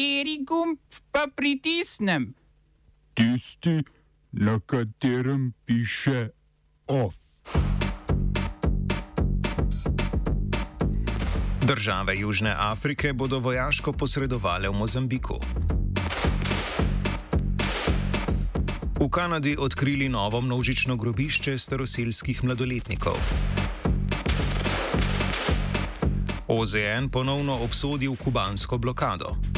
Kateri gumb pa pritisnem? Tisti, na katerem piše OF. Države Južne Afrike bodo vojaško posredovale v Mozambiku. V Kanadi odkrili novo množično grobišče staroseljskih mladoletnikov. OZN ponovno obsodil kubansko blokado.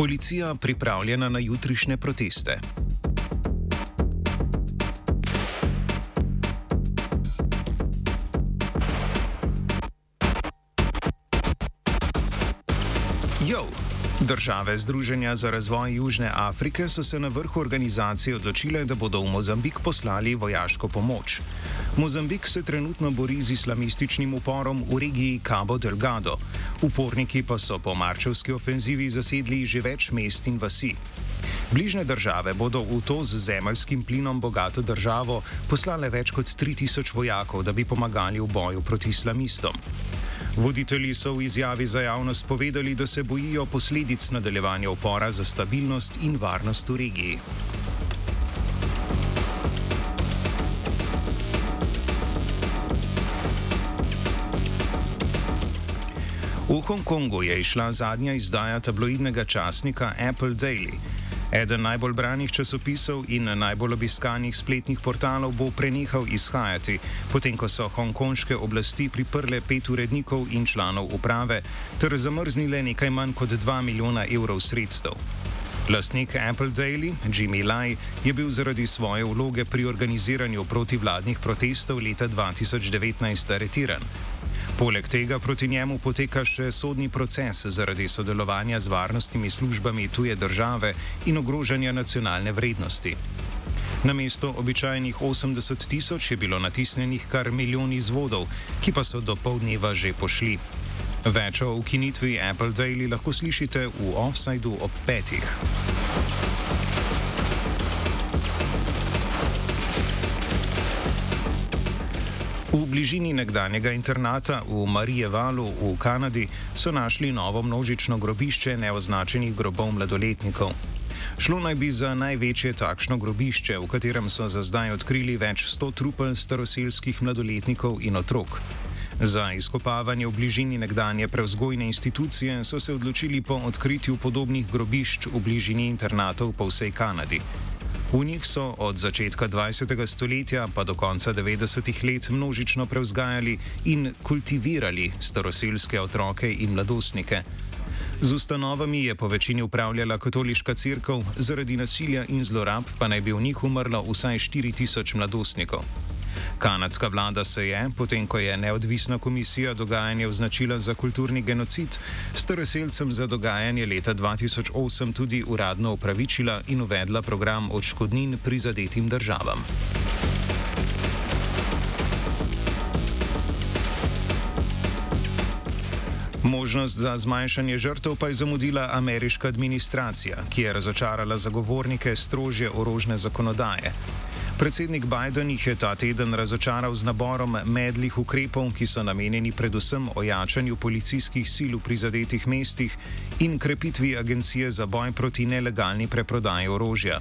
Policija pripravljena na jutrišnje proteste. Države Združenja za razvoj Južne Afrike so se na vrhu organizacije odločile, da bodo v Mozambik poslali vojaško pomoč. Mozambik se trenutno bori z islamističnim uporom v regiji Cabo Delgado. Uporniki pa so po marčevski ofenzivi zasedli že več mest in vasi. Bližne države bodo v to z zemeljskim plinom bogato državo poslale več kot 3000 vojakov, da bi pomagali v boju proti islamistom. Voditelji so v izjavi za javnost povedali, da se bojijo posledic nadaljevanja upora za stabilnost in varnost v regiji. V Hongkongu je išla zadnja izdaja tabloidnega časnika Apple Daily. Eden najbolj branih časopisov in najbolj obiskanih spletnih portalov bo prenehal izhajati, potem ko so hongkonške oblasti priprle pet urednikov in članov uprave ter zamrznile nekaj manj kot 2 milijona evrov sredstev. Lastnik Apple Daily, Jimmy Lai, je bil zaradi svoje vloge pri organiziranju protivladnih protestov leta 2019 aretiran. Poleg tega proti njemu poteka še sodni proces zaradi sodelovanja z varnostnimi službami tuje države in ogrožanja nacionalne vrednosti. Na mesto običajnih 80 tisoč je bilo natisnjenih kar milijon izvodov, ki pa so do pol dneva že pošli. Več o ukinitvi Apple Daily lahko slišite v offsajdu ob petih. V bližini nekdanjega internata v Marijevalu v Kanadi so našli novo množično grobišče neoznačenih grobov mladoletnikov. Šlo naj bi za največje takšno grobišče, v katerem so za zdaj odkrili več sto trupel staroseljskih mladoletnikov in otrok. Za izkopavanje v bližini nekdanje prevzgojne institucije so se odločili po odkritju podobnih grobišč v bližini internatov po vsej Kanadi. V njih so od začetka 20. stoletja pa do konca 90. let množično prevzgajali in kultivirali staroseljske otroke in mladostnike. Z ustanovami je po večini upravljala katoliška crkva, zaradi nasilja in zlorab pa naj bi v njih umrlo vsaj 4000 mladostnikov. Kanadska vlada se je, potem ko je neodvisna komisija dogajanje označila za kulturni genocid, staroseljcem za dogajanje leta 2008 tudi uradno upravičila in uvedla program odškodnin prizadetim državam. Možnost za zmanjšanje žrtev pa je zamudila ameriška administracija, ki je razočarala zagovornike strožje orožne zakonodaje. Predsednik Biden jih je ta teden razočaral z naborom medlih ukrepov, ki so namenjeni predvsem ojačanju policijskih sil v prizadetih mestih in krepitvi agencije za boj proti nelegalni preprodaji orožja.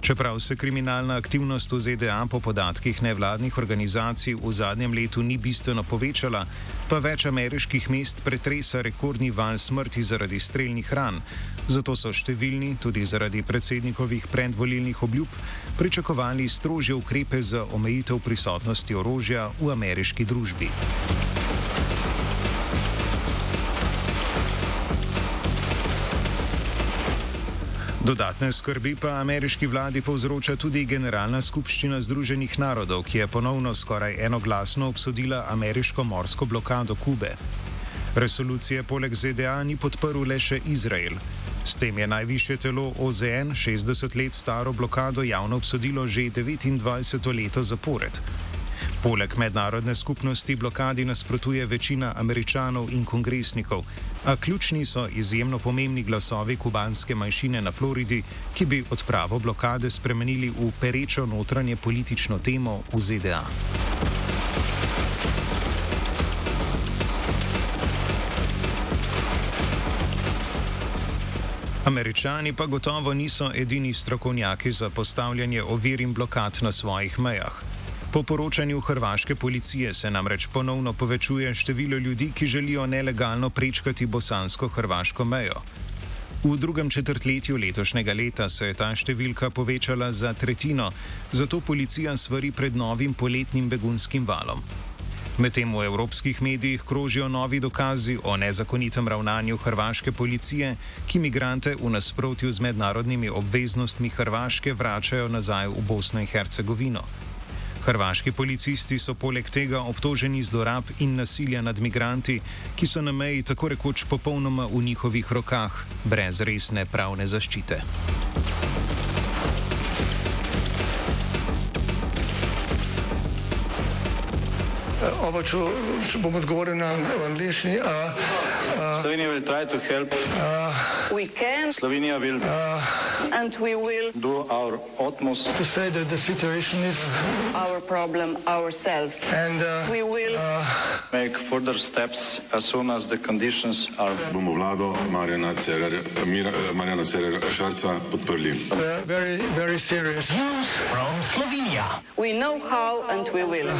Čeprav se kriminalna aktivnost v ZDA po podatkih nevladnih organizacij v zadnjem letu ni bistveno povečala, pa več ameriških mest pretresa rekordni val smrti zaradi streljnih ran. Zato so številni, tudi zaradi predsednikovih predvolilnih obljub, pričakovali strožje ukrepe za omejitev prisotnosti orožja v ameriški družbi. Dodatne skrbi pa ameriški vladi povzroča tudi Generalna skupščina Združenih narodov, ki je ponovno skoraj enoglasno obsodila ameriško morsko blokado Kube. Resolucije poleg ZDA ni podprl le še Izrael. S tem je najvišje telo OZN 60 let staro blokado javno obsodilo že 29 leto zapored. Poleg mednarodne skupnosti blokadi nasprotuje večina američanov in kongresnikov, a ključni so izjemno pomembni glasovi kubanske manjšine na Floridi, ki bi odpravo blokade spremenili v perečo notranje politično temo v ZDA. Američani pa gotovo niso edini strokovnjaki za postavljanje ovir in blokad na svojih mejah. Po poročanju hrvaške policije se namreč ponovno povečuje število ljudi, ki želijo nelegalno prečkati bosansko-hrvaško mejo. V drugem četrtletju letošnjega leta se je ta številka povečala za tretjino, zato policija svari pred novim poletnim begunskim valom. Medtem v evropskih medijih krožijo novi dokazi o nezakonitem ravnanju hrvaške policije, ki migrante v nasprotju z mednarodnimi obveznostmi Hrvaške vračajo nazaj v Bosno in Hercegovino. Hrvaški policisti so poleg tega obtoženi zlorab in nasilja nad migranti, ki so na meji tako rekoč popolnoma v njihovih rokah, brez resne pravne zaščite. Oba, če, če bom odgovoril na angliški. Slovenija will try to help. We can Slovenija will and we will do our utmost To say that the situation is, our problem ourselves. and uh, We will make further steps as soon as the conditions are bomo vlado Marjana Cererja, Mira- eh, Marjana Cererja Šarca podprli. uh, very, very serious. we know how and we will.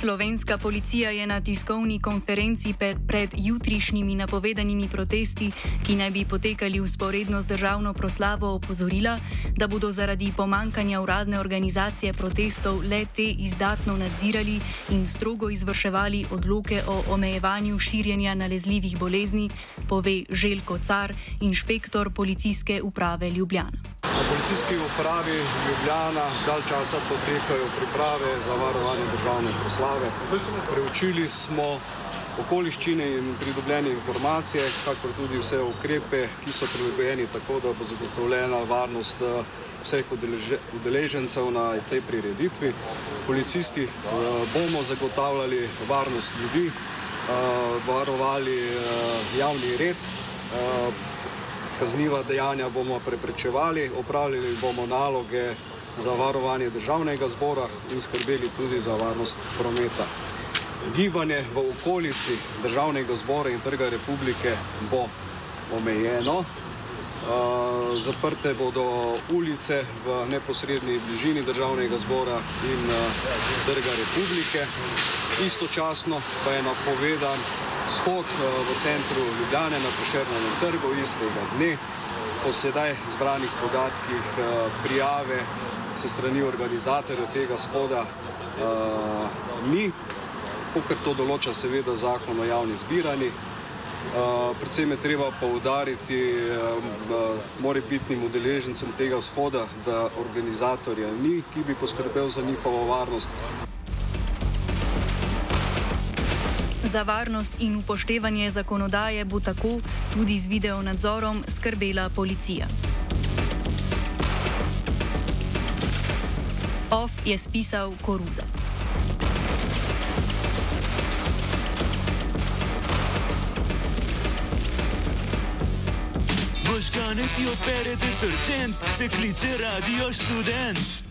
Slovenska policija je na tiskovni konferenci pred, pred jutrišnjimi napovedanimi protesti, ki naj bi potekali usporedno z državno proslavo, opozorila, da bodo zaradi pomankanja uradne organizacije protestov le te izdatno nadzirali in strogo izvrševali odloke o omejevanju širjenja nalezljivih bolezni, pove Željko Car, inšpektor policijske uprave Ljubljana. Policijski upravi Ljubljana dalj časa potekajo priprave za varovanje državne proslave. Preučili smo okoliščine in pridobljene informacije, kakor tudi vse ukrepe, ki so prilagojeni tako, da bo zagotovljena varnost eh, vseh udeleže- udeležencev na tej prireditvi. Policisti eh, bomo zagotavljali varnost ljudi, eh, varovali javni red. Kazniva dejanja bomo preprečevali, opravljali bomo naloge za varovanje državnega zbora in skrbeli tudi za varnost prometa. Gibanje v okolici državnega zbora in trga republike bo omejeno. Uh, zaprte bodo ulice v neposrednji bližini državnega zbora in uh, trga republike. Istočasno pa je napovedan shod uh, v centru Ljubljane na Prešernem trgu istega dne. Po sedaj zbranih podatkih uh, prijave se strani organizatorjev tega shoda uh, ni, ker to določa seveda zakon o javni zbiranji. Uh, predvsem je treba poudariti uh, morebitnim udeležencem tega shoda, da organizatorja ni, ki bi poskrbel za njihovo varnost. Za varnost in upoštevanje zakonodaje bo tako tudi z video nadzorom skrbela policija. OF je spisal Koruza. Možgane ti opere detergent, se kliče radio študent.